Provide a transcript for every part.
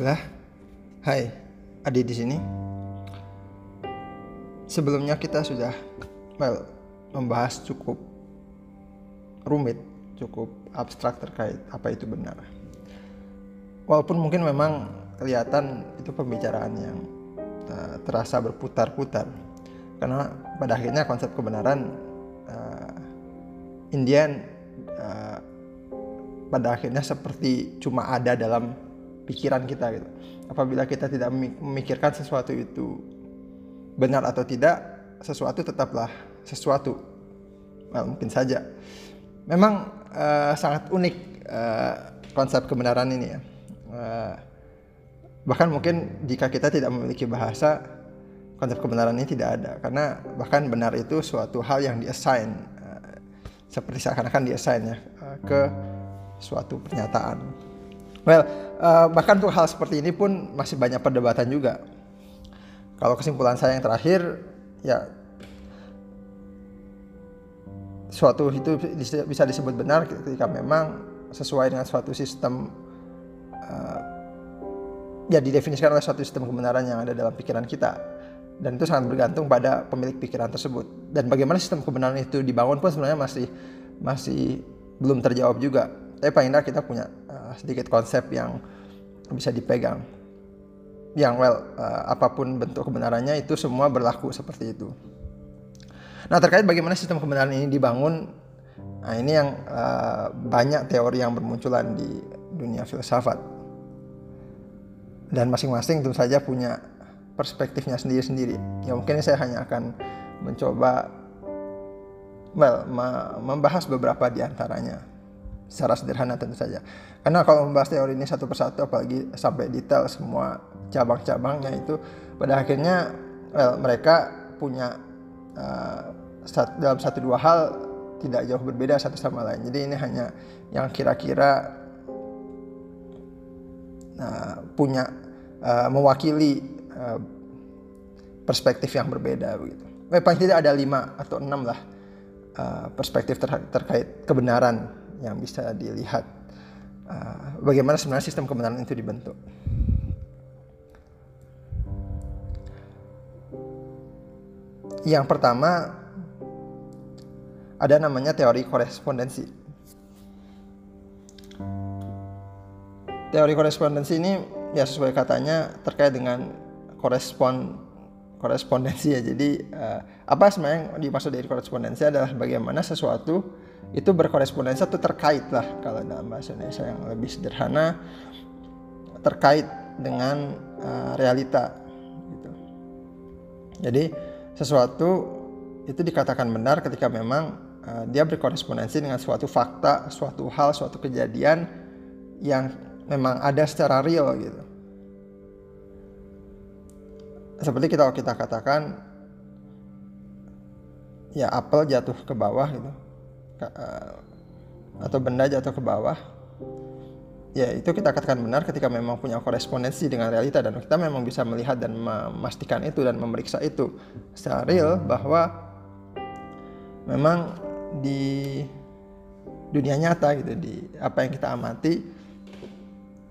Bismillah. Hai, Adi di sini. Sebelumnya kita sudah well membahas cukup rumit, cukup abstrak terkait apa itu benar. Walaupun mungkin memang kelihatan itu pembicaraan yang terasa berputar-putar karena pada akhirnya konsep kebenaran uh, Indian uh, pada akhirnya seperti cuma ada dalam pikiran kita gitu. Apabila kita tidak memikirkan sesuatu itu benar atau tidak, sesuatu tetaplah sesuatu. Well, mungkin saja. Memang uh, sangat unik uh, konsep kebenaran ini ya. Uh, bahkan mungkin jika kita tidak memiliki bahasa, konsep kebenaran ini tidak ada. Karena bahkan benar itu suatu hal yang diassign, uh, seperti seakan-akan diassign ya ke suatu pernyataan. Well, uh, bahkan untuk hal seperti ini pun masih banyak perdebatan juga. Kalau kesimpulan saya yang terakhir, ya suatu itu bisa disebut benar ketika memang sesuai dengan suatu sistem uh, ya didefinisikan oleh suatu sistem kebenaran yang ada dalam pikiran kita. Dan itu sangat bergantung pada pemilik pikiran tersebut. Dan bagaimana sistem kebenaran itu dibangun pun sebenarnya masih masih belum terjawab juga. Tapi paling tidak kita punya sedikit konsep yang bisa dipegang. Yang well uh, apa pun bentuk kebenarannya itu semua berlaku seperti itu. Nah terkait bagaimana sistem kebenaran ini dibangun nah ini yang uh, banyak teori yang bermunculan di dunia filsafat. Dan masing-masing tentu saja punya perspektifnya sendiri-sendiri. Ya mungkin saya hanya akan mencoba well membahas beberapa di antaranya secara sederhana tentu saja. Karena kalau membahas teori ini satu persatu apalagi sampai detail semua cabang-cabangnya itu pada akhirnya well, mereka punya uh, sat, dalam satu dua hal tidak jauh berbeda satu sama lain. Jadi ini hanya yang kira-kira uh, punya uh, mewakili uh, perspektif yang berbeda begitu. Eh, paling tidak ada lima atau enam lah uh, perspektif ter terkait kebenaran yang bisa dilihat uh, bagaimana sebenarnya sistem kebenaran itu dibentuk. Yang pertama ada namanya teori korespondensi. Teori korespondensi ini ya sesuai katanya terkait dengan korespon korespondensi ya. Jadi uh, apa sebenarnya yang dimaksud dari korespondensi adalah bagaimana sesuatu itu berkorespondensi atau terkait lah kalau dalam bahasa Indonesia yang lebih sederhana terkait dengan uh, realita gitu. Jadi sesuatu itu dikatakan benar ketika memang uh, dia berkorespondensi dengan suatu fakta, suatu hal, suatu kejadian yang memang ada secara real gitu. Seperti kita kita katakan ya apel jatuh ke bawah gitu atau benda jatuh ke bawah ya itu kita katakan benar ketika memang punya korespondensi dengan realita dan kita memang bisa melihat dan memastikan itu dan memeriksa itu secara real bahwa memang di dunia nyata gitu di apa yang kita amati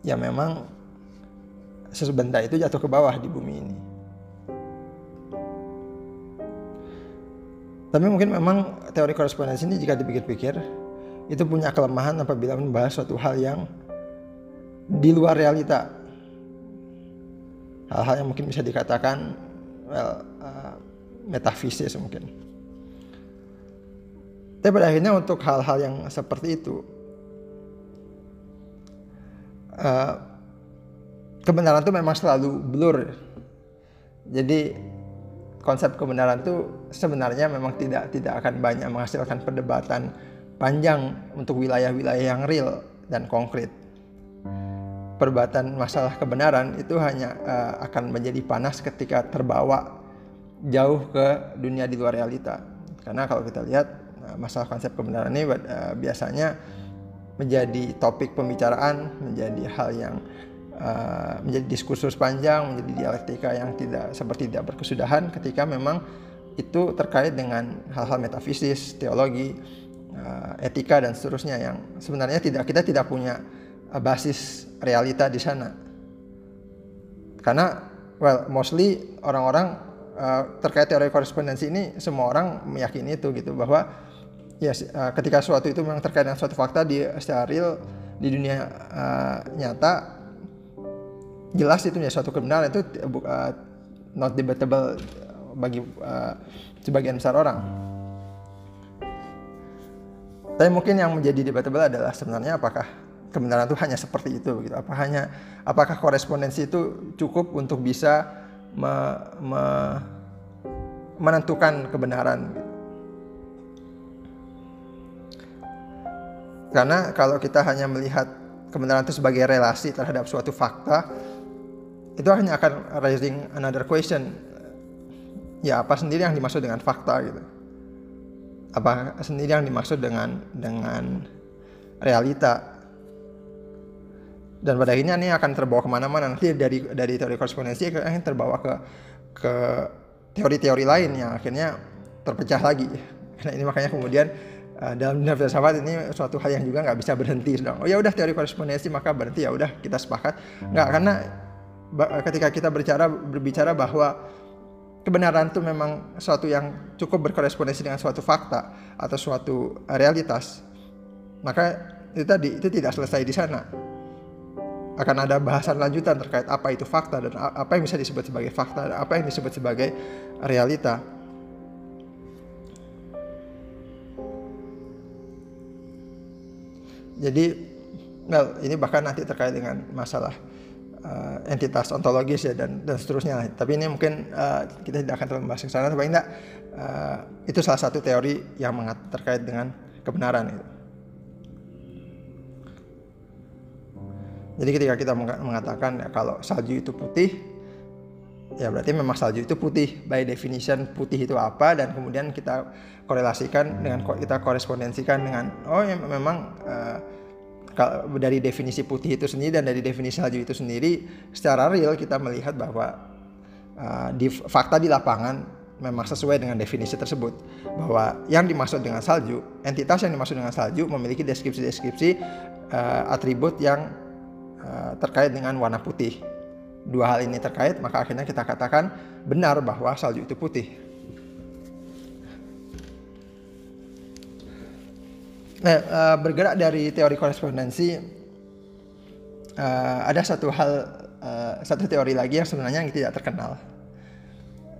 ya memang benda itu jatuh ke bawah di bumi ini Tapi mungkin memang teori korespondensi ini jika dipikir-pikir itu punya kelemahan apabila membahas suatu hal yang di luar realita. Hal-hal yang mungkin bisa dikatakan well, uh, metafisis mungkin. Tapi pada akhirnya untuk hal-hal yang seperti itu uh, kebenaran itu memang selalu blur. Jadi konsep kebenaran itu sebenarnya memang tidak tidak akan banyak menghasilkan perdebatan panjang untuk wilayah-wilayah yang real dan konkret. Perdebatan masalah kebenaran itu hanya uh, akan menjadi panas ketika terbawa jauh ke dunia di luar realita. Karena kalau kita lihat uh, masalah konsep kebenaran ini uh, biasanya menjadi topik pembicaraan, menjadi hal yang uh, menjadi diskursus panjang, menjadi dialektika yang tidak seperti tidak berkesudahan ketika memang itu terkait dengan hal-hal metafisis, teologi, uh, etika dan seterusnya yang sebenarnya tidak kita tidak punya uh, basis realita di sana. karena well mostly orang-orang uh, terkait teori korespondensi ini semua orang meyakini itu gitu bahwa ya ketika suatu itu memang terkait dengan suatu fakta di secara real di dunia uh, nyata jelas itu menjadi suatu kebenaran itu uh, not debatable bagi uh, sebagian besar orang. Tapi mungkin yang menjadi debatable adalah sebenarnya apakah kebenaran itu hanya seperti itu gitu. Apa hanya apakah korespondensi itu cukup untuk bisa me, me, menentukan kebenaran gitu. Karena kalau kita hanya melihat kebenaran itu sebagai relasi terhadap suatu fakta, itu hanya akan raising another question. Ya apa sendiri yang dimaksud dengan fakta gitu? Apa sendiri yang dimaksud dengan dengan realita? Dan pada akhirnya ini akan terbawa ke mana-mana. Nanti dari dari teori korespondensi akan terbawa ke ke teori-teori lain yang akhirnya terpecah lagi. Nah ini makanya kemudian uh, dalam dunia filsafat ini suatu hal yang juga nggak bisa berhenti. Dong oh ya udah teori korespondensi maka berhenti. Ya udah kita sepakat. Nggak karena ketika kita berbicara berbicara bahwa kebenaran itu memang suatu yang cukup berkorespondensi dengan suatu fakta atau suatu realitas, maka itu tadi itu tidak selesai di sana. Akan ada bahasan lanjutan terkait apa itu fakta dan apa yang bisa disebut sebagai fakta dan apa yang disebut sebagai realita. Jadi, well, ini bahkan nanti terkait dengan masalah uh, entitas ontologis ya dan dan seterusnya. Tapi ini mungkin uh, kita tidak akan terlalu membahas ke sana. Tapi enggak uh, itu salah satu teori yang mengat terkait dengan kebenaran itu. Jadi ketika kita mengatakan ya, kalau salju itu putih, ya berarti memang salju itu putih. By definition putih itu apa dan kemudian kita korelasikan dengan kita korespondensikan dengan oh ya memang uh, dari definisi putih itu sendiri dan dari definisi salju itu sendiri secara real kita melihat bahwa uh, di fakta di lapangan memang sesuai dengan definisi tersebut. Bahwa yang dimaksud dengan salju entitas yang dimaksud dengan salju memiliki deskripsi-deskripsi uh, atribut yang uh, terkait dengan warna putih. Dua hal ini terkait maka akhirnya kita katakan benar bahwa salju itu putih Nah, uh, bergerak dari teori korespondensi uh, ada satu hal uh, satu teori lagi yang sebenarnya yang tidak terkenal.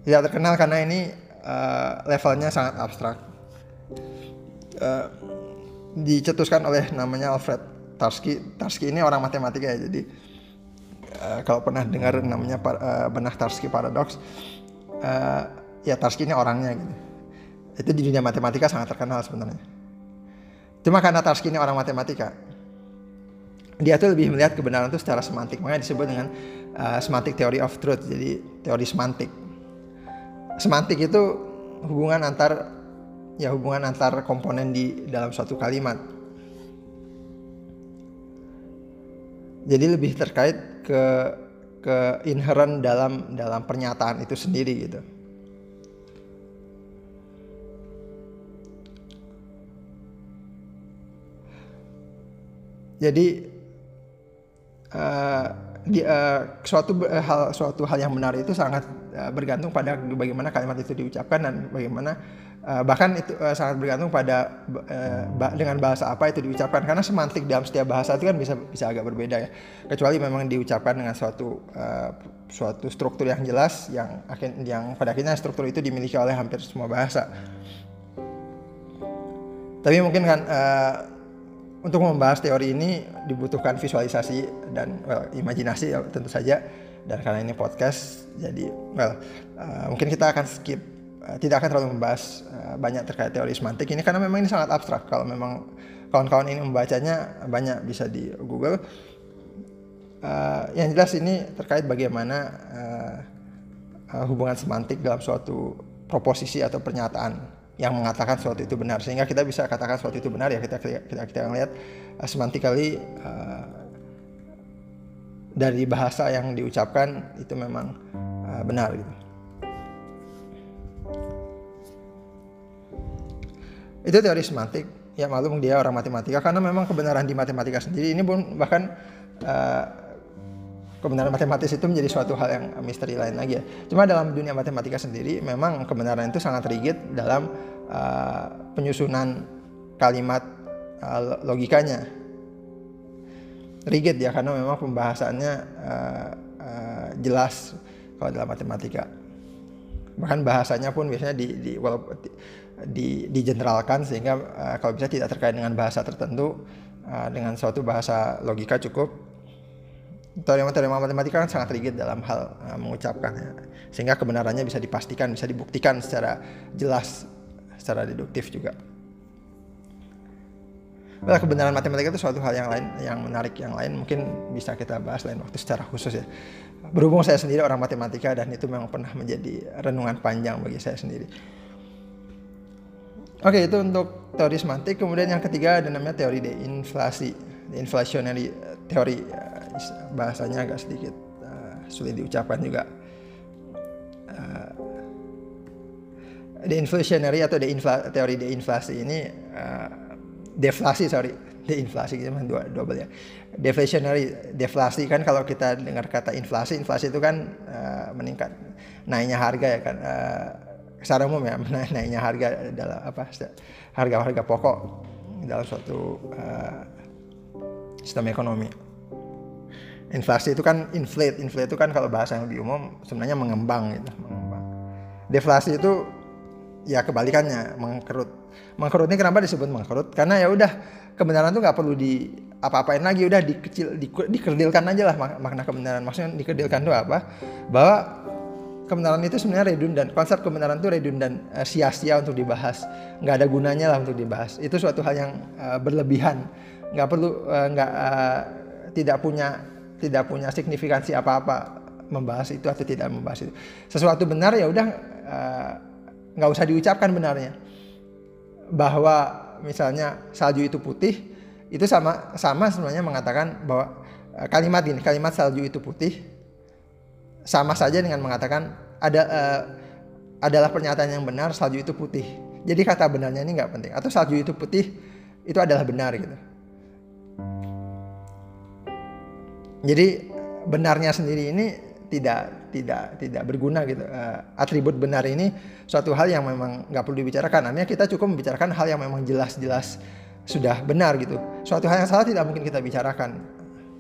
Tidak terkenal karena ini uh, levelnya sangat abstrak. Uh, dicetuskan oleh namanya Alfred Tarski. Tarski ini orang matematika ya, jadi uh, kalau pernah dengar namanya uh, benah Tarski paradox, uh, ya Tarski ini orangnya gitu. Itu di dunia matematika sangat terkenal sebenarnya Cuma karena Tarski ini orang matematika, dia tuh lebih melihat kebenaran itu secara semantik. Makanya disebut dengan uh, semantic theory of truth, jadi teori semantik. Semantik itu hubungan antar ya hubungan antar komponen di dalam suatu kalimat. Jadi lebih terkait ke ke inherent dalam dalam pernyataan itu sendiri gitu. Jadi uh, di, uh, suatu uh, hal suatu hal yang benar itu sangat uh, bergantung pada bagaimana kalimat itu diucapkan dan bagaimana uh, bahkan itu uh, sangat bergantung pada uh, ba dengan bahasa apa itu diucapkan. Karena semantik dalam setiap bahasa itu kan bisa bisa agak berbeda ya. Kecuali memang diucapkan dengan suatu uh, suatu struktur yang jelas yang akhir yang pada akhirnya struktur itu dimiliki oleh hampir semua bahasa. Tapi mungkin kan uh, untuk membahas teori ini dibutuhkan visualisasi dan well, imajinasi ya, tentu saja. Dan karena ini podcast jadi well uh, mungkin kita akan skip uh, tidak akan terlalu membahas uh, banyak terkait teori semantik ini karena memang ini sangat abstrak. Kalau memang kawan-kawan ini membacanya banyak bisa di Google. Uh, yang jelas ini terkait bagaimana uh, hubungan semantik dalam suatu proposisi atau pernyataan yang mengatakan sesuatu itu benar. Sehingga kita bisa katakan sesuatu itu benar ya kita kita kita lihat uh, semantikally uh, dari bahasa yang diucapkan itu memang uh, benar gitu. Itu teori semantik. Ya malum dia orang matematika. Karena memang kebenaran di matematika sendiri ini pun bahkan uh, kebenaran matematis itu menjadi suatu hal yang misteri lain lagi ya. Cuma dalam dunia matematika sendiri memang kebenaran itu sangat rigid dalam uh, penyusunan kalimat uh, logikanya. Rigid ya karena memang pembahasannya uh, uh, jelas kalau dalam matematika. Bahkan bahasanya pun biasanya di, di walaupun di digeneralkan sehingga uh, kalau bisa tidak terkait dengan bahasa tertentu uh, dengan suatu bahasa logika cukup teorema-teorema matematika kan sangat rigid dalam hal uh, mengucapkan ya. sehingga kebenarannya bisa dipastikan bisa dibuktikan secara jelas secara deduktif juga Well, kebenaran matematika itu suatu hal yang lain yang menarik yang lain mungkin bisa kita bahas lain waktu secara khusus ya berhubung saya sendiri orang matematika dan itu memang pernah menjadi renungan panjang bagi saya sendiri Oke, itu untuk teori semantik. Kemudian yang ketiga ada namanya teori deinflasi, inflationary teori. Bahasanya agak sedikit uh, sulit diucapkan juga. Uh, deinflationary atau deinfla, teori deinflasi ini uh, deflasi sorry deinflasi gitu dua double ya deflationary deflasi kan kalau kita dengar kata inflasi inflasi itu kan uh, meningkat naiknya harga ya kan uh, secara umum ya naiknya harga dalam apa harga-harga pokok dalam suatu uh, sistem ekonomi. Inflasi itu kan inflate, inflate itu kan kalau bahasa yang lebih umum sebenarnya mengembang gitu, mengembang. Deflasi itu ya kebalikannya mengkerut. Mengkerut ini kenapa disebut mengkerut? Karena ya udah kebenaran tuh nggak perlu di apa-apain lagi, udah dikecil, di, dikerdilkan aja lah makna kebenaran. Maksudnya dikerdilkan itu apa? Bahwa kebenaran itu sebenarnya redundan. Konsep kebenaran itu redundan, uh, sia-sia untuk dibahas. Nggak ada gunanya lah untuk dibahas. Itu suatu hal yang uh, berlebihan. Nggak perlu, uh, nggak uh, tidak punya tidak punya signifikansi apa-apa membahas itu atau tidak membahas itu. Sesuatu benar ya udah uh, nggak usah diucapkan benarnya. Bahwa misalnya salju itu putih, itu sama sama sebenarnya mengatakan bahwa kalimat ini kalimat salju itu putih sama saja dengan mengatakan ada uh, adalah pernyataan yang benar salju itu putih. Jadi kata benarnya ini nggak penting. Atau salju itu putih itu adalah benar gitu. Jadi benarnya sendiri ini tidak tidak tidak berguna gitu. Uh, atribut benar ini suatu hal yang memang nggak perlu dibicarakan. Artinya kita cukup membicarakan hal yang memang jelas-jelas sudah benar gitu. Suatu hal yang salah tidak mungkin kita bicarakan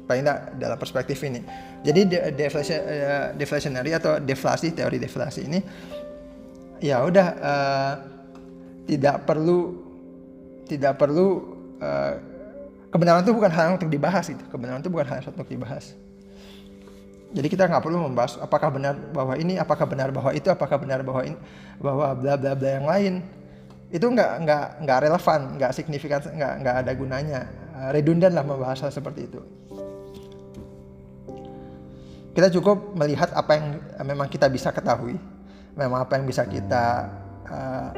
paling tidak dalam perspektif ini. Jadi deflation, uh, deflationary atau deflasi teori deflasi ini ya udah uh, tidak perlu tidak perlu uh, kebenaran itu bukan hal untuk dibahas itu kebenaran itu bukan hal untuk dibahas. Jadi kita nggak perlu membahas apakah benar bahwa ini apakah benar bahwa itu apakah benar bahwa ini bahwa bla bla bla yang lain. Itu nggak nggak nggak relevan nggak signifikan nggak nggak ada gunanya. Redundan lah membahas hal seperti itu. Kita cukup melihat apa yang memang kita bisa ketahui, memang apa yang bisa kita uh,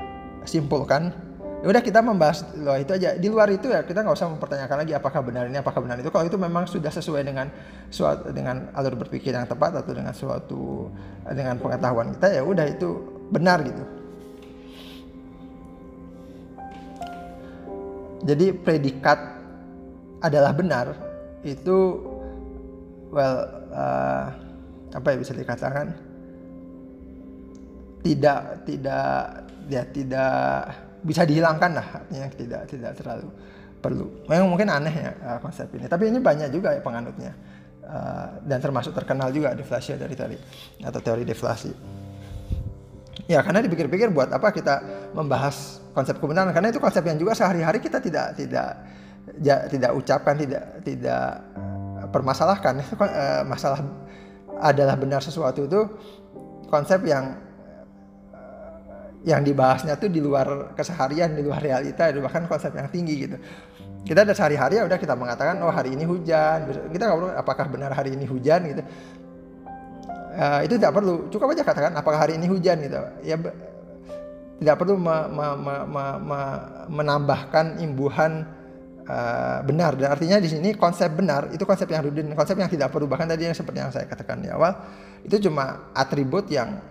simpulkan. Ya udah kita membahas loh itu aja. Di luar itu ya kita nggak usah mempertanyakan lagi apakah benar ini, apakah benar itu. Kalau itu memang sudah sesuai dengan suatu dengan alur berpikir yang tepat atau dengan suatu dengan pengetahuan kita ya udah itu benar gitu. Jadi predikat adalah benar itu well uh, apa ya bisa dikatakan tidak tidak ya tidak bisa dihilangkan lah artinya tidak tidak terlalu perlu. Memang mungkin aneh ya uh, konsep ini, tapi ini banyak juga ya penganutnya uh, dan termasuk terkenal juga deflasi dari tadi atau teori deflasi. Ya karena dipikir-pikir buat apa kita membahas konsep kebenaran karena itu konsep yang juga sehari-hari kita tidak tidak ja, tidak ucapkan tidak tidak permasalahkan uh, masalah adalah benar sesuatu itu konsep yang yang dibahasnya tuh di luar keseharian di luar realita bahkan konsep yang tinggi gitu. Kita ada sehari-hari ya udah kita mengatakan oh hari ini hujan. Kita nggak perlu apakah benar hari ini hujan? Gitu. Uh, itu tidak perlu. Cukup aja katakan apakah hari ini hujan? Gitu. Ya tidak perlu me, me, me, me, me, menambahkan imbuhan uh, benar. Dan artinya di sini konsep benar itu konsep yang rudin konsep yang tidak perlu. Bahkan tadi yang seperti yang saya katakan di awal itu cuma atribut yang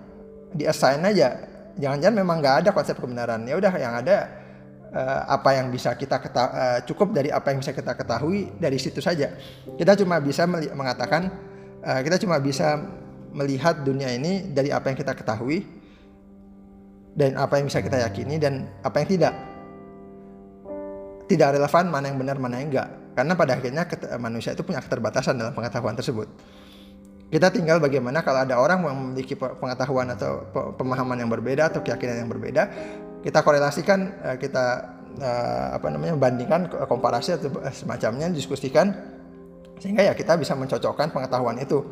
diassign aja jangan-jangan memang nggak ada konsep kebenaran. Ya udah yang ada uh, apa yang bisa kita uh, cukup dari apa yang bisa kita ketahui dari situ saja. Kita cuma bisa mengatakan uh, kita cuma bisa melihat dunia ini dari apa yang kita ketahui dan apa yang bisa kita yakini dan apa yang tidak. Tidak relevan mana yang benar mana yang enggak karena pada akhirnya manusia itu punya keterbatasan dalam pengetahuan tersebut kita tinggal bagaimana kalau ada orang yang memiliki pengetahuan atau pemahaman yang berbeda atau keyakinan yang berbeda kita korelasikan uh, kita uh, apa namanya bandingkan komparasi atau semacamnya diskusikan sehingga ya kita bisa mencocokkan pengetahuan itu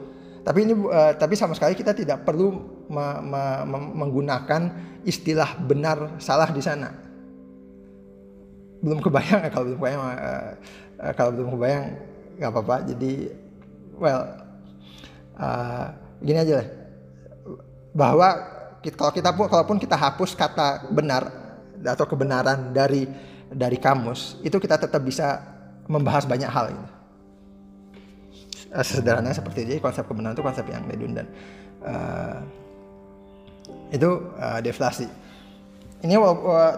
tapi ini uh, tapi sama sekali kita tidak perlu me, me, me, menggunakan istilah benar salah di sana. Belum kebayang ya kalau belum kebayang kalau belum kebayang nggak apa-apa. Jadi well uh, gini aja lah. Bahwa kita, kalau kita pun kalaupun kita hapus kata benar atau kebenaran dari dari kamus itu kita tetap bisa membahas banyak hal gitu. Uh, sederhana seperti itu. Konsep kebenaran itu konsep yang redundan uh, itu uh, deflasi ini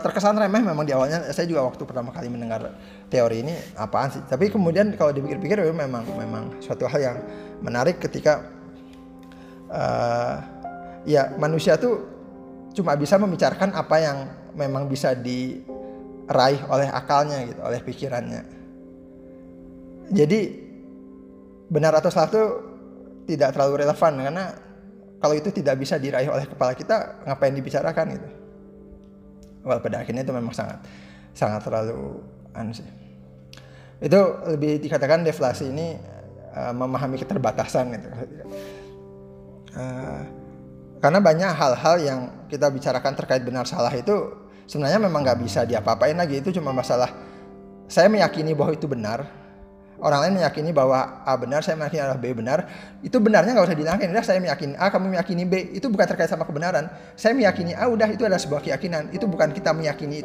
terkesan remeh memang di awalnya. Saya juga waktu pertama kali mendengar teori ini apaan sih? Tapi kemudian kalau dipikir-pikir memang memang suatu hal yang menarik ketika uh, ya manusia tuh cuma bisa membicarakan apa yang memang bisa diraih oleh akalnya gitu oleh pikirannya. Jadi benar atau salah itu tidak terlalu relevan karena kalau itu tidak bisa diraih oleh kepala kita ngapain dibicarakan gitu. Well pada akhirnya itu memang sangat sangat terlalu anu sih. Itu lebih dikatakan deflasi ini uh, memahami keterbatasan gitu. Uh, karena banyak hal-hal yang kita bicarakan terkait benar salah itu sebenarnya memang nggak bisa diapa-apain lagi itu cuma masalah saya meyakini bahwa itu benar orang lain meyakini bahwa A benar, saya meyakini adalah B benar, itu benarnya nggak usah dilakukan. Udah saya meyakini A, kamu meyakini B, itu bukan terkait sama kebenaran. Saya meyakini A, udah itu adalah sebuah keyakinan. Itu bukan kita meyakini.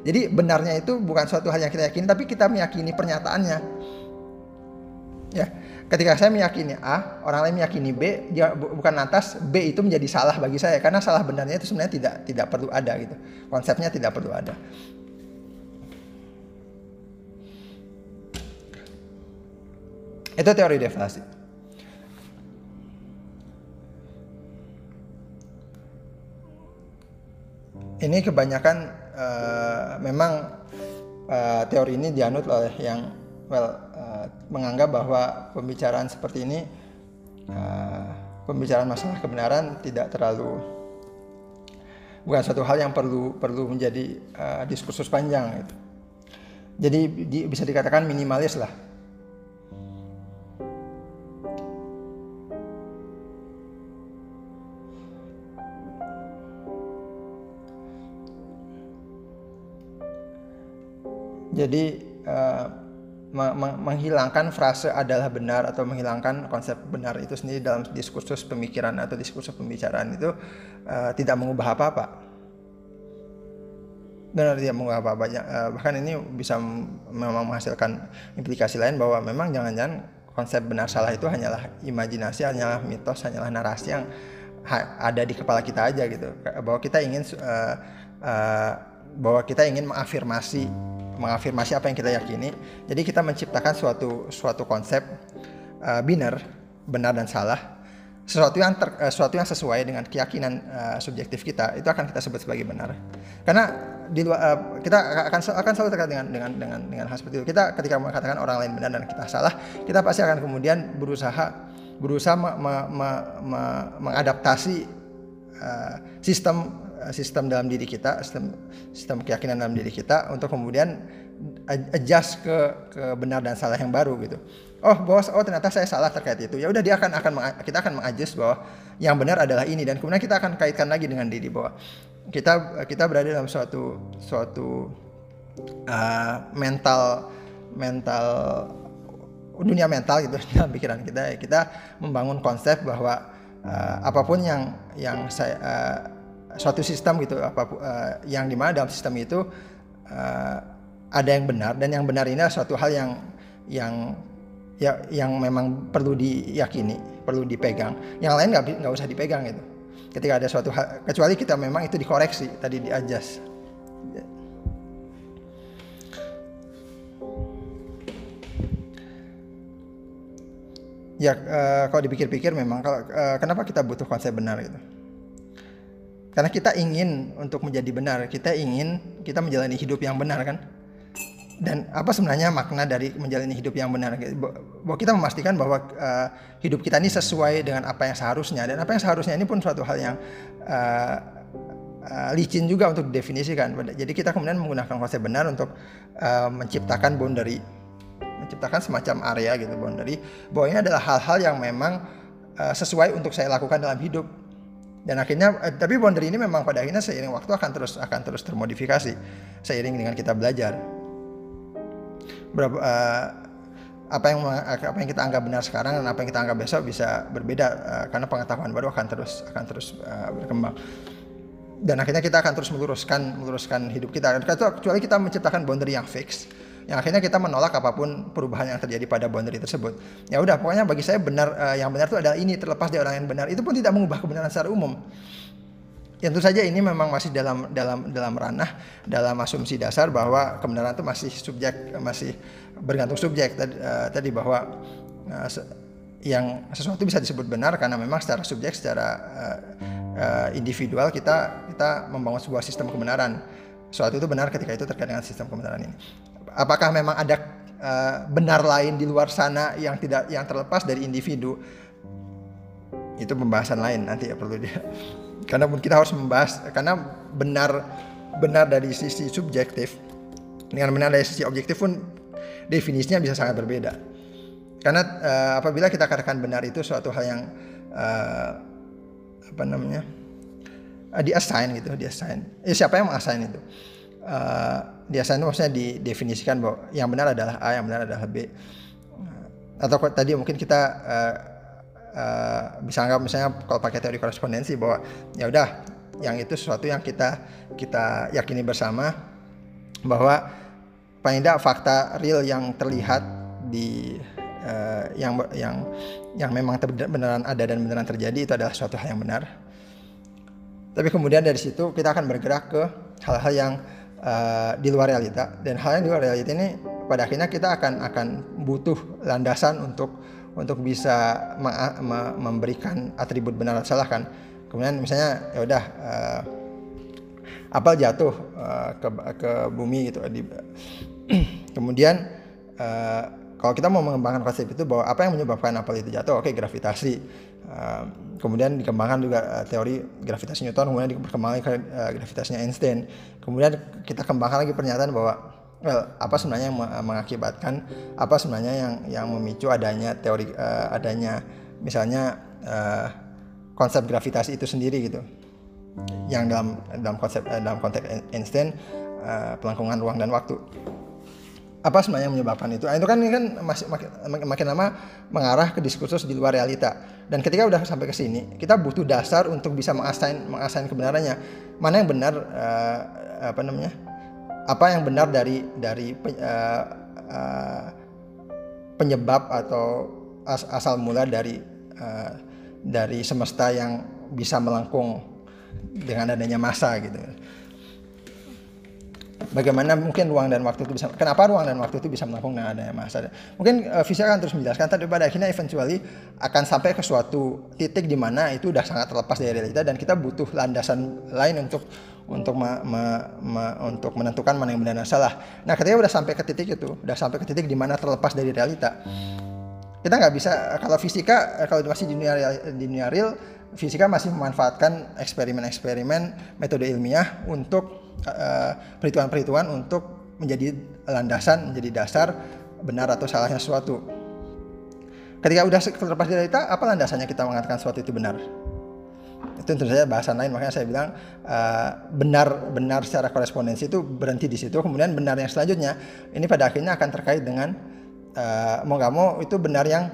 Jadi benarnya itu bukan suatu hal yang kita yakini, tapi kita meyakini pernyataannya. Ya, ketika saya meyakini A, orang lain meyakini B, dia bukan lantas B itu menjadi salah bagi saya karena salah benarnya itu sebenarnya tidak tidak perlu ada gitu. Konsepnya tidak perlu ada. Itu teori deflasi. Ini kebanyakan uh, memang uh, teori ini dianut oleh yang well uh, menganggap bahwa pembicaraan seperti ini uh, pembicaraan masalah kebenaran tidak terlalu bukan satu hal yang perlu perlu menjadi uh, diskursus panjang gitu. Jadi di, bisa dikatakan minimalis lah Jadi uh, menghilangkan frase adalah benar atau menghilangkan konsep benar itu sendiri dalam diskursus pemikiran atau diskursus pembicaraan itu uh, tidak mengubah apa-apa. Benar tidak mengubah apa-apa. Uh, bahkan ini bisa memang menghasilkan implikasi lain bahwa memang jangan-jangan konsep benar salah itu hanyalah imajinasi, hanyalah mitos, hanyalah narasi yang ada di kepala kita aja gitu. Bahwa kita ingin uh, uh, bahwa kita ingin mengafirmasi mengafirmasi apa yang kita yakini. Jadi kita menciptakan suatu suatu konsep uh, biner, benar dan salah. Sesuatu yang ter, uh, sesuatu yang sesuai dengan keyakinan uh, subjektif kita itu akan kita sebut sebagai benar. Karena di luar uh, kita akan akan selalu terkait dengan dengan dengan dengan hal seperti itu. Kita ketika mengatakan orang lain benar dan kita salah, kita pasti akan kemudian berusaha berusaha me, me, me, me, mengadaptasi uh, sistem Eh, sistem dalam diri kita, sistem sistem keyakinan dalam diri kita untuk kemudian adjust ke ke benar dan salah yang baru gitu. Oh, bos, oh ternyata saya salah terkait itu. Ya udah dia akan akan kita akan mengadjust bahwa yang benar adalah ini dan kemudian kita akan kaitkan lagi dengan diri bahwa kita kita berada dalam suatu suatu uh, mental mental dunia mental gitu dalam pikiran kita kita membangun konsep bahwa uh, apa pun yang yang saya suatu sistem gitu apa uh, yang di mana dalam sistem itu uh, ada yang benar dan yang benar ini adalah suatu hal yang yang ya yang memang perlu diyakini perlu dipegang. Yang lain nggak nggak usah dipegang itu ketika ada suatu hal kecuali kita memang itu dikoreksi tadi diajas ya uh, kalau dipikir-pikir memang kalau uh, kenapa kita butuh konsep benar gitu karena kita ingin untuk menjadi benar kita ingin kita menjalani hidup yang benar kan? Dan apa sebenarnya makna dari menjalani hidup yang benar? Bahwa kita memastikan bahwa uh, hidup kita ini sesuai dengan apa yang seharusnya. Dan apa yang seharusnya ini pun suatu hal yang uh, uh, licin juga untuk didefinisikan. Jadi kita kemudian menggunakan konsep benar untuk uh, menciptakan boundary. Menciptakan semacam area gitu boundary. Bahwa ini adalah hal-hal yang memang uh, sesuai untuk saya lakukan dalam hidup dan akhirnya uh, tapi boundary ini memang pada akhirnya seiring waktu akan terus akan terus termodifikasi seiring dengan kita belajar. Berapa uh, apa yang apa yang kita anggap benar sekarang dan apa yang kita anggap besok bisa berbeda uh, karena pengetahuan baru akan terus akan terus uh, berkembang. Dan akhirnya kita akan terus meluruskan meluruskan hidup kita. Kecuali kita menciptakan boundary yang fix yang akhirnya kita menolak apa pun perubahan yang terjadi pada boundary tersebut. Ya udah, pokoknya bagi saya benar uh, yang benar itu adalah ini terlepas dari orang yang benar. Itu pun tidak mengubah kebenaran secara umum. Ya tentu saja ini memang masih dalam dalam dalam ranah dalam asumsi dasar bahwa kebenaran itu masih subjek masih bergantung subjek tadi, uh, tadi bahwa uh, yang sesuatu bisa disebut benar karena memang secara subjek secara uh, uh, individual kita kita membangun sebuah sistem kebenaran. Suatu itu benar ketika itu terkait dengan sistem kebenaran ini apakah memang ada uh, benar lain di luar sana yang tidak yang terlepas dari individu? Itu pembahasan lain nanti ya perlu dia. Karena kita harus membahas karena benar benar dari sisi subjektif. Dengan benar dari sisi objektif pun definisinya bisa sangat berbeda. Karena uh, apabila kita katakan benar itu suatu hal yang uh, apa namanya uh, di assign gitu di assign eh, siapa yang mengassign itu biasanya maksudnya didefinisikan bahwa yang benar adalah A, yang benar adalah B. Atau tadi mungkin kita uh, uh, bisa anggap misalnya kalau pakai teori korespondensi bahwa ya udah yang itu sesuatu yang kita kita yakini bersama bahwa paling tidak fakta real yang terlihat di uh, yang yang yang memang beneran ada dan beneran terjadi itu adalah suatu hal yang benar. Tapi kemudian dari situ kita akan bergerak ke hal-hal yang uh, di luar realita. Dan hal yang di luar realita ini pada akhirnya kita akan akan butuh landasan untuk untuk bisa memberikan atribut benar atau salah kan. Kemudian misalnya ya udah uh, apel jatuh uh, ke ke bumi gitu di, kemudian uh, kalau kita mau mengembangkan konsep itu bahwa apa yang menyebabkan apel itu jatuh? Oke okay, gravitasi kemudian dikembangkan juga uh, teori gravitasi Newton kemudian dikembangkan ke uh, gravitasinya Einstein. Kemudian kita kembangkan lagi pernyataan bahwa well, apa sebenarnya yang mengakibatkan apa sebenarnya yang yang memicu adanya teori uh, adanya misalnya uh, konsep gravitasi itu sendiri gitu. Yang dalam dalam konsep dalam konteks Einstein uh, pelengkungan ruang dan waktu apa sebenarnya yang menyebabkan itu? Nah, itu kan ini kan masih makin, makin lama mengarah ke diskursus di luar realita. Dan ketika udah sampai ke sini, kita butuh dasar untuk bisa mengasain mengasain kebenarannya. Mana yang benar uh, apa namanya? Apa yang benar dari dari uh, uh, penyebab atau as, asal mula dari uh, dari semesta yang bisa melengkung dengan adanya masa gitu bagaimana mungkin ruang dan waktu itu bisa kenapa ruang dan waktu itu bisa melengkung dengan adanya masa mungkin uh, fisika akan terus menjelaskan tapi pada akhirnya eventually akan sampai ke suatu titik di mana itu udah sangat terlepas dari realita dan kita butuh landasan lain untuk untuk me, me, me, untuk menentukan mana yang benar dan salah. Nah ketika udah sampai ke titik itu udah sampai ke titik di mana terlepas dari realita kita nggak bisa kalau fisika kalau masih di dunia real, di dunia real fisika masih memanfaatkan eksperimen-eksperimen metode ilmiah untuk Eh, perhitungan-perhitungan uh, untuk menjadi landasan, menjadi dasar benar atau salahnya sesuatu. Ketika udah terlepas dari kita, apa landasannya kita mengatakan sesuatu itu benar? Itu tentu saja bahasan lain, makanya saya bilang uh, benar benar secara korespondensi itu berhenti di situ. Kemudian benar yang selanjutnya ini pada akhirnya akan terkait dengan uh, mau nggak mau itu benar yang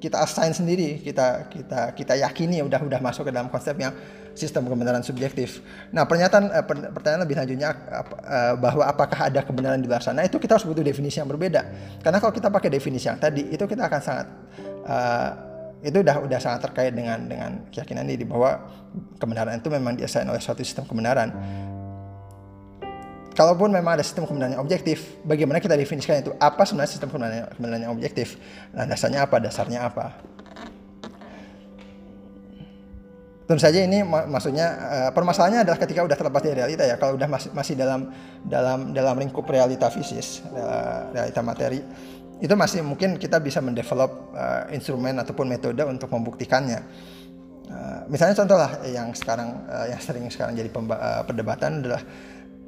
kita assign sendiri, kita kita kita yakini udah udah masuk ke dalam konsep yang sistem kebenaran subjektif. Nah, pernyataan eh, pertanyaan lebih lanjutnya eh, bahwa apakah ada kebenaran di luar sana itu kita harus butuh definisi yang berbeda. Karena kalau kita pakai definisi yang tadi itu kita akan sangat uh, itu udah udah sangat terkait dengan dengan keyakinan ini bahwa kebenaran itu memang diassign oleh suatu sistem kebenaran. kalaupun memang ada sistem kebenaran yang objektif, bagaimana kita definisikan itu? Apa sebenarnya sistem kebenaran, kebenaran yang objektif? Nah, dasarnya apa? Dasarnya apa? Tentu saja ini mak maksudnya uh, permasalahannya adalah ketika udah terlepas dari realita ya. Kalau udah masih masih dalam dalam dalam lingkup realita fisis, uh, realita materi, itu masih mungkin kita bisa mendevelop uh, instrumen ataupun metode untuk membuktikannya. Uh, misalnya contoh lah yang sekarang uh, yang sering sekarang jadi uh, perdebatan adalah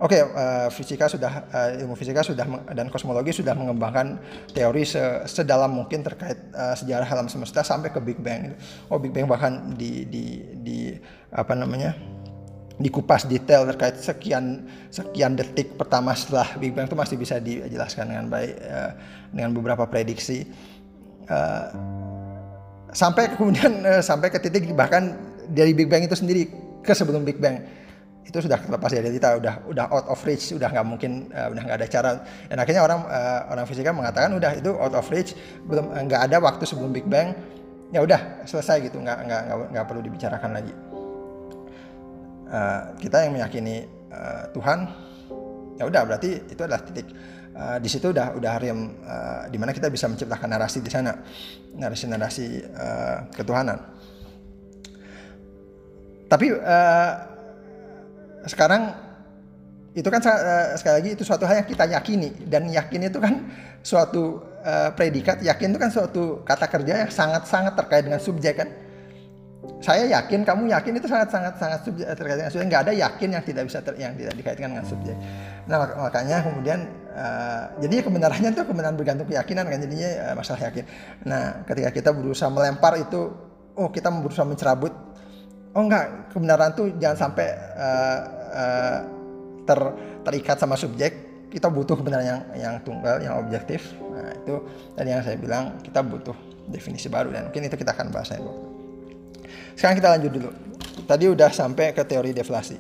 Oke, okay, uh, fisika sudah uh, ilmu fisika sudah dan kosmologi sudah mengembangkan teori se sedalam mungkin terkait uh, sejarah alam semesta sampai ke Big Bang. Oh, Big Bang bahkan di di di apa namanya? dikupas detail terkait sekian sekian detik pertama setelah Big Bang itu masih bisa dijelaskan dengan baik uh, dengan beberapa prediksi. Uh, sampai kemudian uh, sampai ke titik bahkan dari Big Bang itu sendiri ke sebelum Big Bang itu sudah terlepas dari kita udah udah out of reach udah nggak mungkin uh, udah nggak ada cara. Dan akhirnya orang uh, orang fisika mengatakan udah itu out of reach belum nggak ada waktu sebelum Big Bang. Ya udah selesai gitu nggak nggak nggak, perlu dibicarakan lagi. Uh, kita yang meyakini uh, Tuhan ya udah berarti itu adalah titik. Uh, di situ udah udah rem uh, di mana kita bisa menciptakan narasi di sana. Narasi narasi uh, ketuhanan. Tapi uh, sekarang itu kan uh, sekali lagi itu suatu hal yang kita yakini. Dan yakin itu kan suatu uh, predikat yakin itu kan suatu kata kerja yang sangat-sangat terkait dengan subjek kan? Saya yakin kamu yakin itu sangat sangat sangat subjek eh, terkait dengan subjek. Nggak ada yakin yang tidak bisa ter, yang tidak dikaitkan dengan subjek. Nah mak makanya kemudian uh, jadi kebenarannya itu kebenaran bergantung keyakinan kan? Jadinya uh, masalah yakin. Nah ketika kita berusaha melempar itu oh kita berusaha mencerabut oh enggak. Kebenaran tuh jangan sampai uh, uh, ter terikat sama subjek. Kita butuh kebenaran yang yang tunggal yang objektif. Nah itu tadi yang saya bilang kita butuh definisi baru. Dan mungkin itu kita akan bahas lain waktu. Sekarang kita lanjut dulu. Tadi udah sampai ke teori deflasi.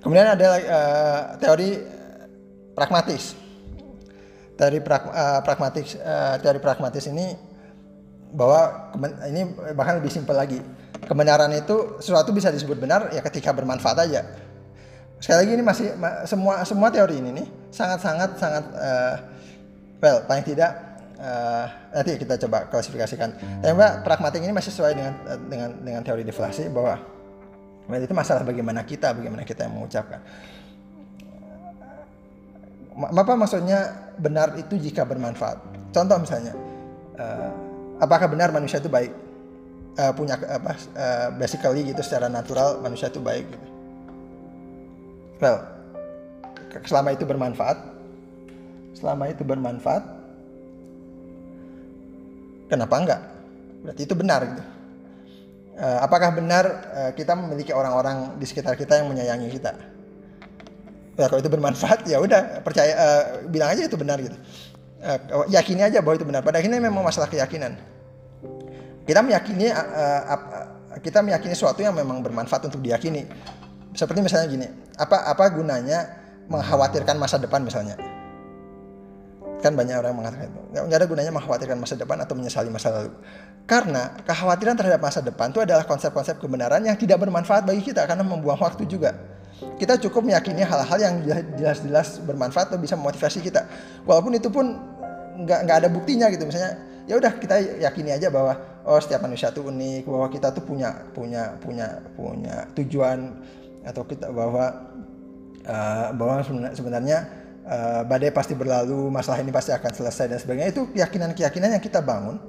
Kemudian ada uh, teori pragmatis. Pra, uh, pragmatis uh, teori pragmatis ini bahwa ini bahkan lebih simpel lagi kebenaran itu sesuatu bisa disebut benar ya ketika bermanfaat aja. Sekali lagi ini masih semua semua teori ini nih sangat sangat sangat uh, well paling tidak uh, nanti kita coba klasifikasikan. Tapi mbak pragmatik ini masih sesuai dengan dengan dengan teori deflasi bahwa itu masalah bagaimana kita bagaimana kita yang mengucapkan. Apa maksudnya benar itu jika bermanfaat? Contoh misalnya, uh, apakah benar manusia itu baik? Uh, punya apa uh, basically gitu secara natural manusia itu baik gitu. Well, selama itu bermanfaat, selama itu bermanfaat, kenapa enggak? Berarti itu benar gitu. Uh, apakah benar uh, kita memiliki orang-orang di sekitar kita yang menyayangi kita? Ya, kalau itu bermanfaat ya udah percaya uh, bilang aja itu benar gitu. Uh, yakini aja bahwa itu benar. Pada akhirnya memang masalah keyakinan kita meyakini uh, uh, kita meyakini sesuatu yang memang bermanfaat untuk diyakini. Seperti misalnya gini, apa apa gunanya mengkhawatirkan masa depan misalnya? Kan banyak orang yang mengatakan itu. Nggak ada gunanya mengkhawatirkan masa depan atau menyesali masa lalu. Karena kekhawatiran terhadap masa depan itu adalah konsep-konsep kebenaran yang tidak bermanfaat bagi kita karena membuang waktu juga. Kita cukup meyakini hal-hal yang jelas-jelas bermanfaat atau bisa memotivasi kita. Walaupun itu pun nggak nggak ada buktinya gitu misalnya ya udah kita yakini aja bahwa oh setiap manusia tuh unik bahwa kita tuh punya punya punya punya tujuan atau kita bahwa uh, bahwa sebenarnya uh, badai pasti berlalu masalah ini pasti akan selesai dan sebagainya. Itu keyakinan-keyakinan yang kita bangun.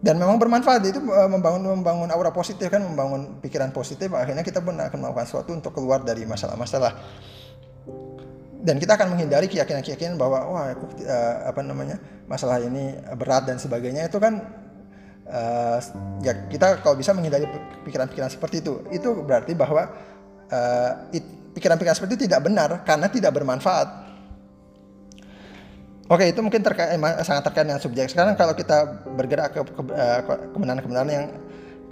Dan memang bermanfaat itu uh, membangun membangun aura positif kan membangun pikiran positif akhirnya kita pun akan melakukan sesuatu untuk keluar dari masalah-masalah. Dan kita akan menghindari keyakinan-keyakinan bahwa wah uh, apa namanya masalah ini berat dan sebagainya. Itu kan uh, ya kita kalau bisa menghindari pikiran-pikiran seperti itu itu berarti bahwa pikiran pikiran-pikiran seperti itu tidak benar karena tidak bermanfaat Oke itu mungkin terkait sangat terkait dengan subjek. Sekarang kalau kita bergerak ke, ke kebenaran-kebenaran yang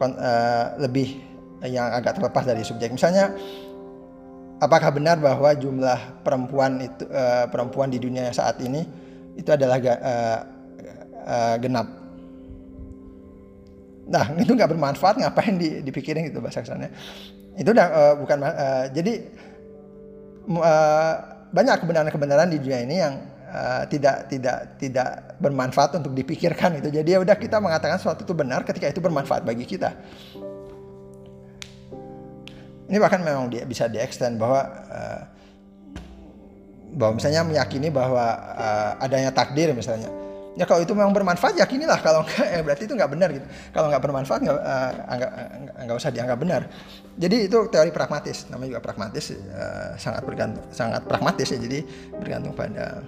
uh, lebih yang agak terlepas dari subjek. Misalnya apakah benar bahwa jumlah perempuan itu uh, perempuan di dunia saat ini itu adalah uh, uh, genap? Nah itu nggak bermanfaat ngapain di, dipikirin gitu bahasa kesannya? Itu udah uh, bukan uh, jadi uh, banyak kebenaran-kebenaran di dunia ini yang uh, tidak tidak tidak bermanfaat untuk dipikirkan itu. Jadi ya udah kita mengatakan sesuatu itu benar ketika itu bermanfaat bagi kita. Ini bahkan memang dia bisa diextend bahwa uh, bahwa misalnya meyakini bahwa uh, adanya takdir misalnya ya kalau itu memang bermanfaat yakinilah kalau enggak ya berarti itu nggak benar gitu. Kalau nggak bermanfaat nggak uh, nggak usah dianggap benar. Jadi itu teori pragmatis namanya juga pragmatis uh, sangat bergantung sangat pragmatis ya. Jadi bergantung pada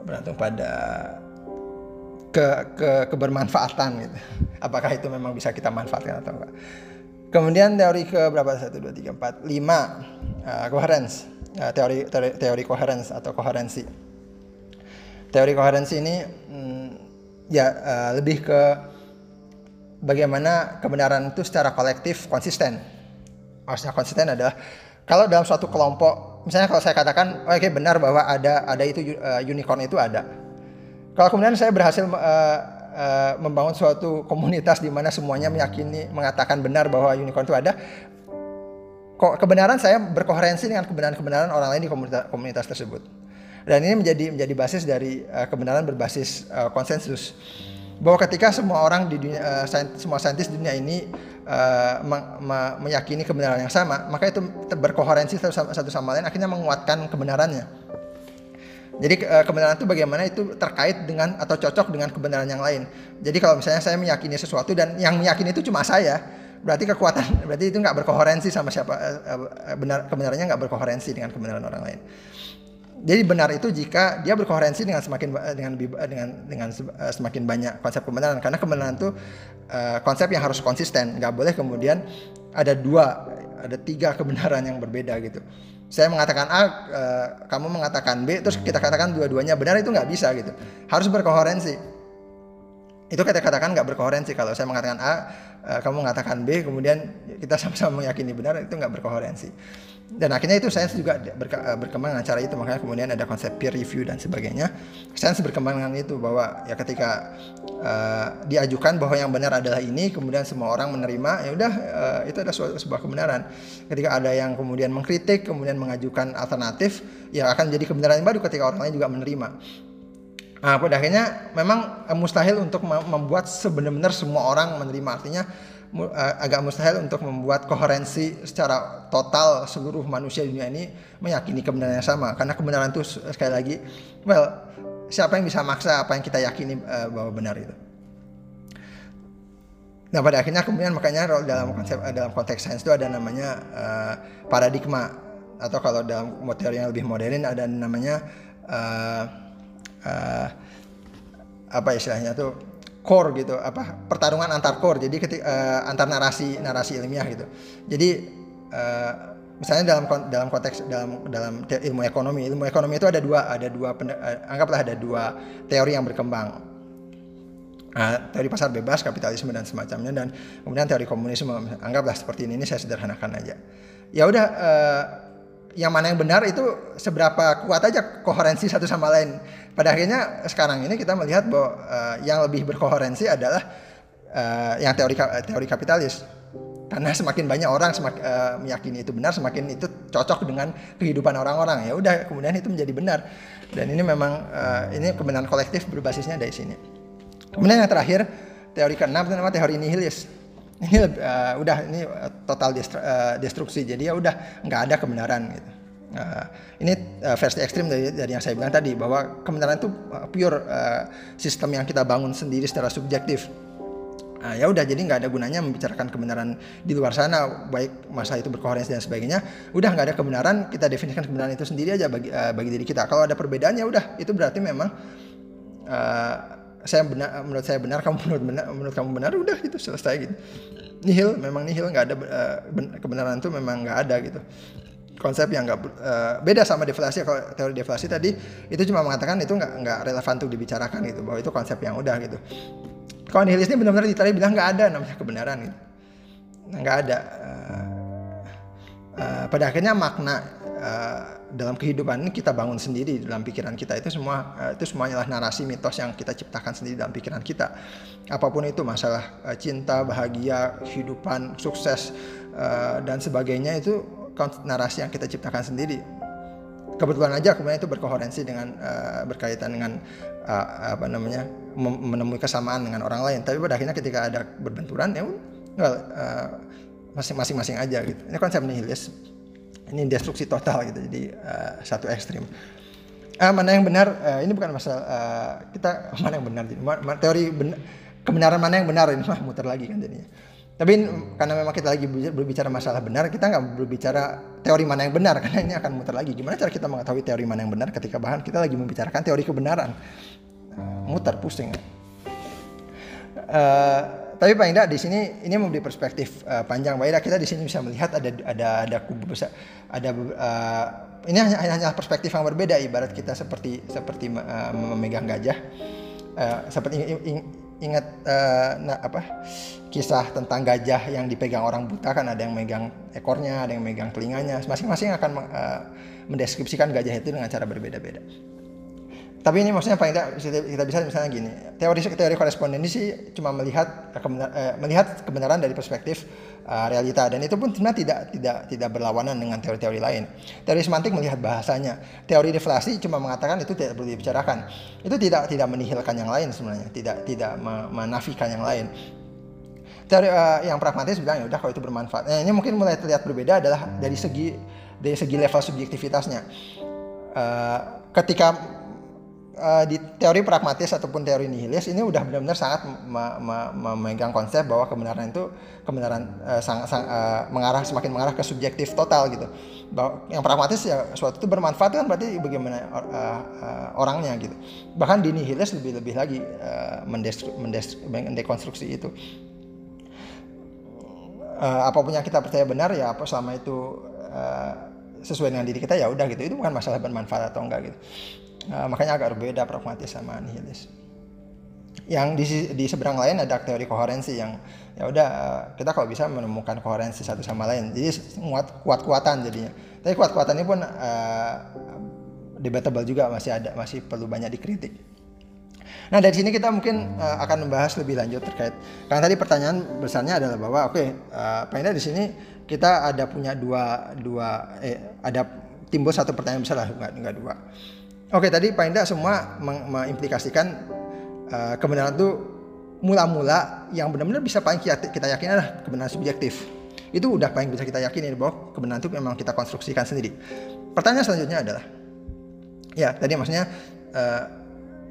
bergantung pada ke, ke kebermanfaatan gitu. Apakah itu memang bisa kita manfaatkan atau enggak. Kemudian teori ke berapa? Satu dua tiga empat lima uh, coherence. Uh, teori, teori teori coherence atau koherensi teori koherensi ini hmm, ya uh, lebih ke bagaimana kebenaran itu secara kolektif konsisten. Maksudnya konsisten adalah kalau dalam suatu kelompok, misalnya kalau saya katakan, oh, oke okay, benar bahwa ada ada itu uh, unicorn itu ada. Kalau kemudian saya berhasil uh, uh, membangun suatu komunitas di mana semuanya meyakini mengatakan benar bahwa unicorn itu ada, kebenaran saya berkoherensi dengan kebenaran-kebenaran orang lain di komunitas, komunitas tersebut. Dan ini menjadi menjadi basis dari uh, kebenaran berbasis uh, konsensus bahwa ketika semua orang di dunia uh, saint, semua saintis dunia ini uh, me me meyakini kebenaran yang sama, maka itu berkoherensi satu sama, satu sama lain akhirnya menguatkan kebenarannya. Jadi kebenaran itu bagaimana itu terkait dengan atau cocok dengan kebenaran yang lain. Jadi kalau misalnya saya meyakini sesuatu dan yang meyakini itu cuma saya, berarti kekuatan berarti itu nggak berkoherensi sama siapa benar kebenarannya nggak berkoherensi dengan kebenaran orang lain jadi benar itu jika dia berkoherensi dengan semakin dengan dengan dengan eh, semakin banyak konsep kebenaran. Karena kebenaran itu uh, konsep yang harus konsisten. Nggak boleh kemudian ada dua ada tiga kebenaran yang berbeda gitu. Saya mengatakan A uh, kamu mengatakan B terus kita katakan dua-duanya benar itu nggak bisa gitu. Harus berkoherensi itu kita katakan nggak berkoherensi kalau saya mengatakan A uh, kamu mengatakan B kemudian kita sama-sama meyakini benar itu nggak berkoherensi dan akhirnya itu sains juga eh, berkembang dengan cara itu makanya kemudian ada konsep peer review dan sebagainya. Sains berkembang dengan itu bahwa ya ketika uh, diajukan bahwa yang benar adalah ini kemudian semua orang menerima ya udah uh, itu ada sebuah, sebuah kebenaran. Ketika ada yang kemudian mengkritik kemudian mengajukan alternatif ya akan jadi kebenaran yang baru ketika orang lain juga menerima Nah, pada akhirnya memang mustahil untuk membuat sebenar-benar semua orang menerima. Artinya Eh, agak mustahil untuk membuat koherensi secara total seluruh manusia di dunia ini meyakini kebenaran yang sama. Karena kebenaran itu sekali lagi well siapa yang bisa maksa apa yang kita yakini uh, bahwa benar itu. Nah pada akhirnya kemudian makanya dalam konsep eh, dalam konteks sains itu ada namanya uh, paradigma. Atau kalau dalam teori yang lebih modern ada namanya uh, uh, apa istilahnya tuh core gitu apa pertarungan antar core. Jadi ketika uh, eh, antar narasi narasi ilmiah gitu. Jadi uh, misalnya dalam dalam konteks dalam dalam ilmu ekonomi ilmu ekonomi itu ada dua ada dua anggaplah ada dua teori yang berkembang. Uh, teori pasar bebas kapitalisme dan semacamnya dan kemudian teori komunisme. Anggaplah seperti ini ini saya sederhanakan aja. Ya udah uh, yang mana yang benar itu seberapa kuat aja koherensi satu sama lain. Pada akhirnya sekarang ini kita melihat bahwa uh, yang lebih berkoherensi adalah uh, yang teori teori kapitalis. Karena semakin banyak orang semakin uh, eh, meyakini itu benar, semakin itu cocok dengan kehidupan orang-orang. Ya udah, kemudian itu menjadi benar. Dan ini memang uh, ini kebenaran kolektif berbasisnya dari sini. Kemudian yang terakhir teori keenam itu namanya teori nihilis ini uh, udah ini total destru, uh, destruksi. Jadi ya udah nggak ada kebenaran gitu. Uh, ini uh, versi ekstrim dari, dari yang saya bilang tadi bahwa kebenaran itu pure uh, sistem yang kita bangun sendiri secara subjektif. Nah, ya udah jadi nggak ada gunanya membicarakan kebenaran di luar sana baik masa itu berkoherensi dan sebagainya. Udah nggak ada kebenaran kita definisikan kebenaran itu sendiri aja bagi uh, bagi diri kita. Kalau ada perbedaan ya udah itu berarti memang uh, saya benar menurut saya benar kamu menurut benar menurut kamu benar udah gitu selesai gitu. Nihil memang nihil nggak ada uh, kebenaran itu memang nggak ada gitu. Konsep yang nggak uh, beda sama deflasi kalau teori deflasi tadi itu cuma mengatakan itu nggak nggak relevan untuk dibicarakan gitu bahwa itu konsep yang udah gitu. Kalau nihilis ini benar-benar ditarik bilang nggak ada namanya kebenaran gitu. Nggak ada uh, uh, pada akhirnya makna uh, dalam kehidupan ini kita bangun sendiri dalam pikiran kita. Itu semua uh, itu semuanya lah narasi mitos yang kita ciptakan sendiri dalam pikiran kita. Apa pun itu masalah uh, cinta bahagia kehidupan sukses uh, dan sebagainya itu narasi yang kita ciptakan sendiri. Kebetulan aja kemudian itu berkoherensi dengan uh, berkaitan dengan uh, apa namanya menemui kesamaan dengan orang lain. Tapi pada akhirnya ketika ada berbenturan ya enggak uh, masing-masing aja gitu. Ini konsep nihilis ini destruksi total gitu jadi uh, satu ekstrim uh, mana yang benar uh, ini bukan masalah uh, kita mana yang benar jadi teori ben kebenaran mana yang benar ini mah muter lagi kan jadinya tapi karena memang kita lagi berbicara masalah benar, kita nggak berbicara teori mana yang benar karena ini akan muter lagi. Gimana cara kita mengetahui teori mana yang benar ketika bahan kita lagi membicarakan teori kebenaran? Muter, pusing. Uh, tapi paling tidak di sini ini memberi perspektif uh, panjang. Paling kita di sini bisa melihat ada ada ada kubu besar, ada uh, ini hanya hanya perspektif yang berbeda. Ibarat kita seperti seperti uh, memegang gajah, uh, seperti ingat uh, nah, apa kisah tentang gajah yang dipegang orang buta kan ada yang megang ekornya, ada yang megang telinganya. Masing-masing akan uh, mendeskripsikan gajah itu dengan cara berbeda-beda. Tapi ini maksudnya paling tidak kita bisa misalnya gini, teori teori korespondensi cuma melihat uh, melihat kebenaran dari perspektif uh, realita dan itu pun sebenarnya tidak tidak tidak berlawanan dengan teori-teori lain. Teori semantik melihat bahasanya, teori deflasi cuma mengatakan itu tidak perlu dibicarakan. Itu tidak tidak menihilkan yang lain sebenarnya, tidak tidak menafikan yang lain. Teori uh, yang pragmatis bilang ya udah kalau itu bermanfaat. Nah, ini mungkin mulai terlihat berbeda adalah dari segi dari segi level subjektivitasnya. Uh, ketika uh, di teori pragmatis ataupun teori nihilis ini udah benar-benar sangat memegang konsep bahwa kebenaran itu kebenaran uh, sang, sang, uh, mengarah semakin mengarah ke subjektif total gitu. Bahwa yang pragmatis ya suatu itu bermanfaat kan berarti bagaimana uh, uh, orangnya gitu. Bahkan di nihilis lebih-lebih lagi uh, mendekonstruksi itu. Uh, apa pun yang kita percaya benar ya apa selama itu uh, sesuai dengan diri kita ya udah gitu itu bukan masalah bermanfaat atau enggak gitu Uh, makanya agak berbeda pragmatis sama nihilis. Yang di, di seberang lain ada teori koherensi yang ya udah uh, kita kalau bisa menemukan koherensi satu sama lain. Jadi kuat kuat-kuatan jadinya. Tapi kuat-kuatan ini pun uh, debatable juga masih ada masih perlu banyak dikritik. Nah dari sini kita mungkin uh, akan membahas lebih lanjut terkait karena tadi pertanyaan besarnya adalah bahwa oke okay, uh, di sini kita ada punya dua dua eh ada timbul satu pertanyaan besar lah enggak enggak dua Oke, tadi Pak Indah semua mengimplikasikan uh, kebenaran itu mula-mula yang benar-benar bisa paling kita, kita yakin adalah kebenaran subjektif. Itu udah paling bisa kita yakini bahwa kebenaran itu memang kita konstruksikan sendiri. Pertanyaan selanjutnya adalah, ya tadi maksudnya uh,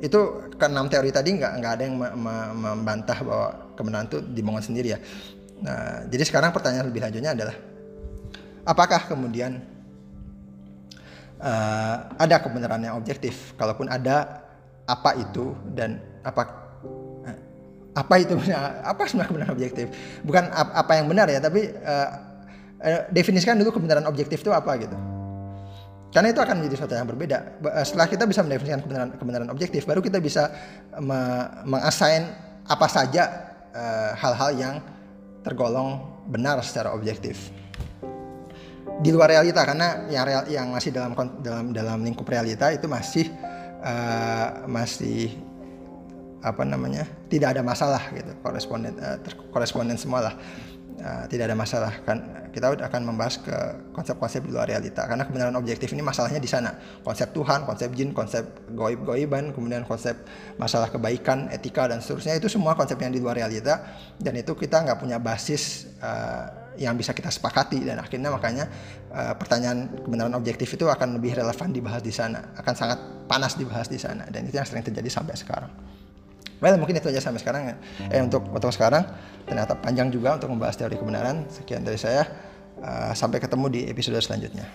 itu ke enam teori tadi nggak nggak ada yang membantah bahwa kebenaran itu dibangun sendiri ya. Nah, jadi sekarang pertanyaan lebih lanjutnya adalah, apakah kemudian uh, ada kebenaran yang objektif. Kalaupun ada apa itu dan apa uh, apa itu apa sebenarnya kebenaran objektif? Bukan apa yang benar ya, tapi uh, uh, definisikan dulu kebenaran objektif itu apa gitu. Karena itu akan menjadi sesuatu yang berbeda. Setelah kita bisa mendefinisikan kebenaran kebenaran objektif, baru kita bisa me mengassign apa saja hal-hal uh, yang tergolong benar secara objektif di luar realita karena yang real, yang masih dalam dalam dalam lingkup realita itu masih uh, masih apa namanya tidak ada masalah gitu. Koresponden uh, koresponden semua lah uh, tidak ada masalah. Kan kita akan membahas ke konsep-konsep di luar realita. Karena kebenaran objektif ini masalahnya di sana. Konsep Tuhan konsep jin konsep goib goiban kemudian konsep masalah kebaikan etika dan seterusnya. Itu semua konsep yang di luar realita. Dan itu kita nggak punya basis uh, yang bisa kita sepakati dan akhirnya makanya uh, pertanyaan kebenaran objektif itu akan lebih relevan dibahas di sana, akan sangat panas dibahas di sana dan itu yang sering terjadi sampai sekarang. Well, mungkin itu aja sampai sekarang ya. Eh untuk untuk sekarang ternyata panjang juga untuk membahas teori kebenaran. Sekian dari saya. Uh, sampai ketemu di episode selanjutnya.